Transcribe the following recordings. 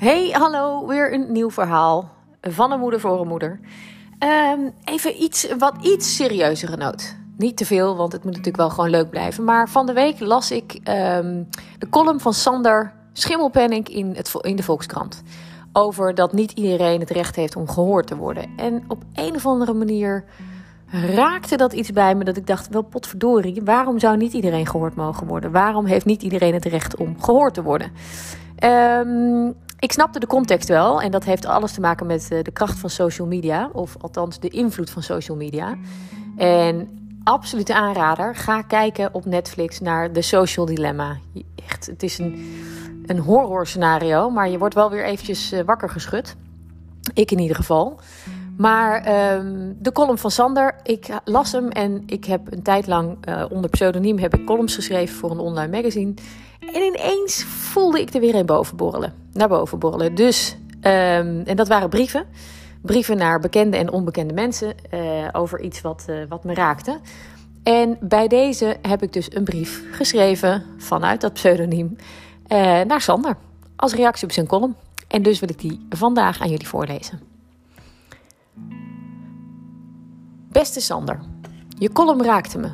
Hey, hallo, weer een nieuw verhaal van een moeder voor een moeder. Ehm, even iets, wat iets serieuzere noot. Niet te veel, want het moet natuurlijk wel gewoon leuk blijven. Maar van de week las ik ehm, de column van Sander Schimmelpenning in, het, in de Volkskrant. Over dat niet iedereen het recht heeft om gehoord te worden. En op een of andere manier raakte dat iets bij me dat ik dacht, wel potverdorie, waarom zou niet iedereen gehoord mogen worden? Waarom heeft niet iedereen het recht om gehoord te worden? Um, ik snapte de context wel en dat heeft alles te maken met eh, de kracht van social media, of althans de invloed van social media. En absolute aanrader, ga kijken op Netflix naar The Social Dilemma. Echt, het is een, een horror scenario, maar je wordt wel weer eventjes eh, wakker geschud. Ik in ieder geval. Maar um, de column van Sander, ik las hem en ik heb een tijd lang uh, onder pseudoniem heb ik columns geschreven voor een online magazine. En ineens voelde ik er weer een boven borrelen, naar boven borrelen. Dus, um, en dat waren brieven. Brieven naar bekende en onbekende mensen uh, over iets wat, uh, wat me raakte. En bij deze heb ik dus een brief geschreven vanuit dat pseudoniem naar Sander. Als reactie op zijn column. En dus wil ik die vandaag aan jullie voorlezen. Beste Sander, je column raakte me.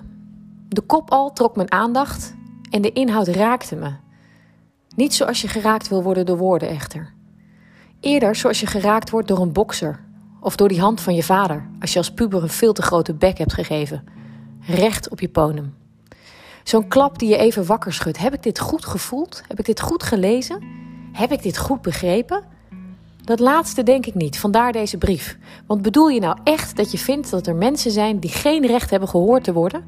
De kop al trok mijn aandacht en de inhoud raakte me. Niet zoals je geraakt wil worden door woorden echter. Eerder zoals je geraakt wordt door een bokser of door die hand van je vader als je als puber een veel te grote bek hebt gegeven. Recht op je ponum. Zo'n klap die je even wakker schudt. Heb ik dit goed gevoeld? Heb ik dit goed gelezen? Heb ik dit goed begrepen? Dat laatste denk ik niet, vandaar deze brief. Want bedoel je nou echt dat je vindt dat er mensen zijn die geen recht hebben gehoord te worden?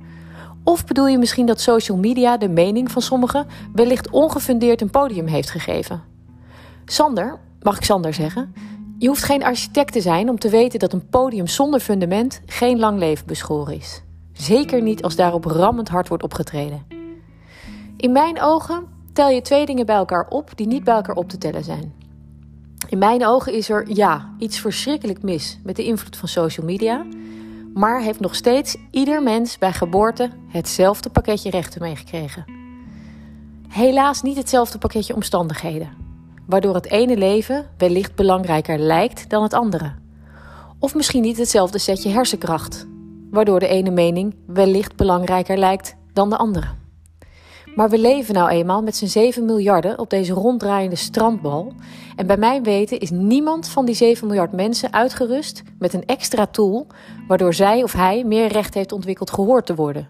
Of bedoel je misschien dat social media de mening van sommigen wellicht ongefundeerd een podium heeft gegeven? Sander, mag ik Sander zeggen? Je hoeft geen architect te zijn om te weten dat een podium zonder fundament geen lang leven beschoren is. Zeker niet als daarop rammend hard wordt opgetreden. In mijn ogen tel je twee dingen bij elkaar op die niet bij elkaar op te tellen zijn. In mijn ogen is er ja, iets verschrikkelijk mis met de invloed van social media, maar heeft nog steeds ieder mens bij geboorte hetzelfde pakketje rechten meegekregen. Helaas niet hetzelfde pakketje omstandigheden, waardoor het ene leven wellicht belangrijker lijkt dan het andere. Of misschien niet hetzelfde setje hersenkracht, waardoor de ene mening wellicht belangrijker lijkt dan de andere. Maar we leven nou eenmaal met z'n 7 miljarden op deze ronddraaiende strandbal. En bij mijn weten is niemand van die 7 miljard mensen uitgerust met een extra tool waardoor zij of hij meer recht heeft ontwikkeld gehoord te worden.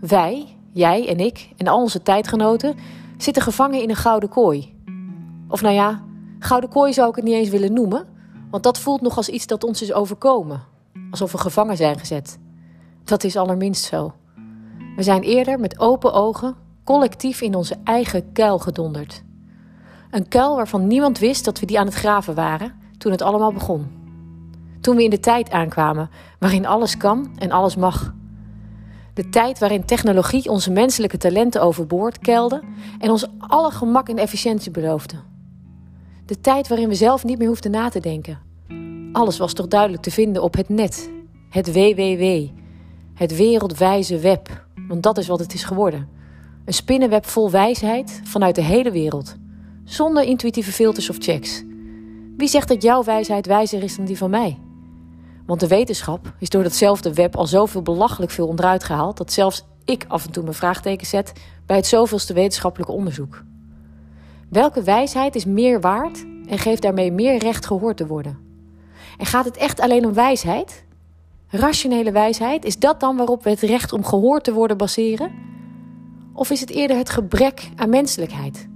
Wij, jij en ik en al onze tijdgenoten zitten gevangen in een gouden kooi. Of nou ja, gouden kooi zou ik het niet eens willen noemen, want dat voelt nog als iets dat ons is overkomen. Alsof we gevangen zijn gezet. Dat is allerminst zo. We zijn eerder met open ogen collectief in onze eigen kuil gedonderd. Een kuil waarvan niemand wist dat we die aan het graven waren toen het allemaal begon. Toen we in de tijd aankwamen waarin alles kan en alles mag. De tijd waarin technologie onze menselijke talenten overboord keilde en ons alle gemak en efficiëntie beloofde. De tijd waarin we zelf niet meer hoefden na te denken. Alles was toch duidelijk te vinden op het net, het WWW, het wereldwijze web, want dat is wat het is geworden. Een spinnenweb vol wijsheid vanuit de hele wereld, zonder intuïtieve filters of checks. Wie zegt dat jouw wijsheid wijzer is dan die van mij? Want de wetenschap is door datzelfde web al zoveel belachelijk veel onderuit gehaald dat zelfs ik af en toe mijn vraagteken zet bij het zoveelste wetenschappelijke onderzoek. Welke wijsheid is meer waard en geeft daarmee meer recht gehoord te worden? En gaat het echt alleen om wijsheid? Rationele wijsheid, is dat dan waarop we het recht om gehoord te worden baseren? Of is het eerder het gebrek aan menselijkheid?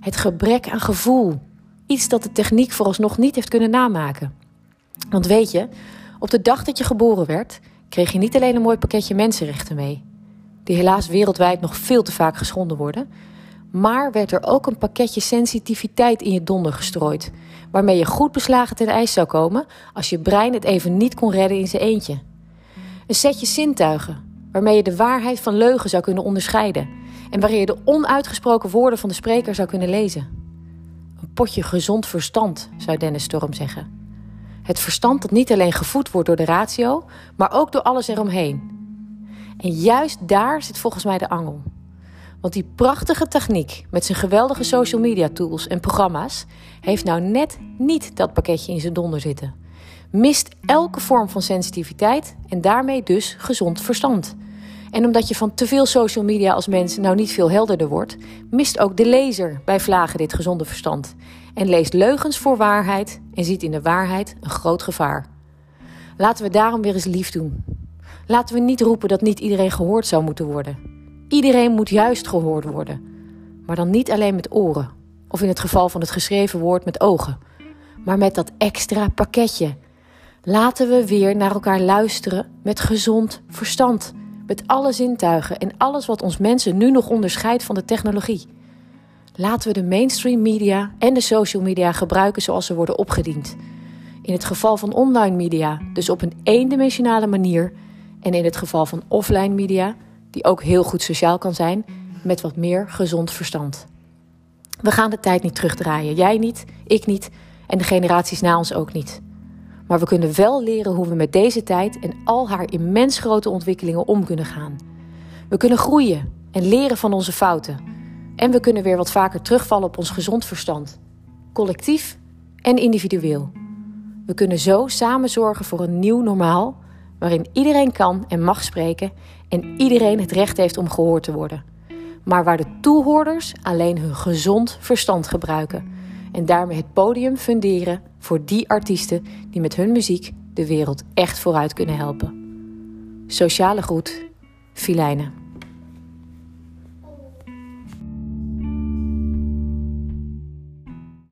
Het gebrek aan gevoel. Iets dat de techniek vooralsnog niet heeft kunnen namaken. Want weet je, op de dag dat je geboren werd, kreeg je niet alleen een mooi pakketje mensenrechten mee, die helaas wereldwijd nog veel te vaak geschonden worden, maar werd er ook een pakketje sensitiviteit in je donder gestrooid, waarmee je goed beslagen ten ijs zou komen als je brein het even niet kon redden in zijn eentje. Een setje zintuigen, waarmee je de waarheid van leugen zou kunnen onderscheiden en waarin je de onuitgesproken woorden van de spreker zou kunnen lezen. Een potje gezond verstand, zou Dennis Storm zeggen. Het verstand dat niet alleen gevoed wordt door de ratio, maar ook door alles eromheen. En juist daar zit volgens mij de angel. Want die prachtige techniek met zijn geweldige social media tools en programma's heeft nou net niet dat pakketje in zijn donder zitten. Mist elke vorm van sensitiviteit en daarmee dus gezond verstand. En omdat je van te veel social media als mens nou niet veel helderder wordt, mist ook de lezer bij vlagen dit gezonde verstand. En leest leugens voor waarheid en ziet in de waarheid een groot gevaar. Laten we daarom weer eens lief doen. Laten we niet roepen dat niet iedereen gehoord zou moeten worden. Iedereen moet juist gehoord worden. Maar dan niet alleen met oren, of in het geval van het geschreven woord met ogen, maar met dat extra pakketje. Laten we weer naar elkaar luisteren met gezond verstand met alle zintuigen en alles wat ons mensen nu nog onderscheidt van de technologie. Laten we de mainstream media en de social media gebruiken zoals ze worden opgediend. In het geval van online media, dus op een eendimensionale manier. En in het geval van offline media, die ook heel goed sociaal kan zijn, met wat meer gezond verstand. We gaan de tijd niet terugdraaien. Jij niet, ik niet en de generaties na ons ook niet. Maar we kunnen wel leren hoe we met deze tijd en al haar immens grote ontwikkelingen om kunnen gaan. We kunnen groeien en leren van onze fouten. En we kunnen weer wat vaker terugvallen op ons gezond verstand. Collectief en individueel. We kunnen zo samen zorgen voor een nieuw normaal waarin iedereen kan en mag spreken en iedereen het recht heeft om gehoord te worden. Maar waar de toehoorders alleen hun gezond verstand gebruiken en daarmee het podium funderen voor die artiesten die met hun muziek de wereld echt vooruit kunnen helpen. Sociale groet, Filijnen.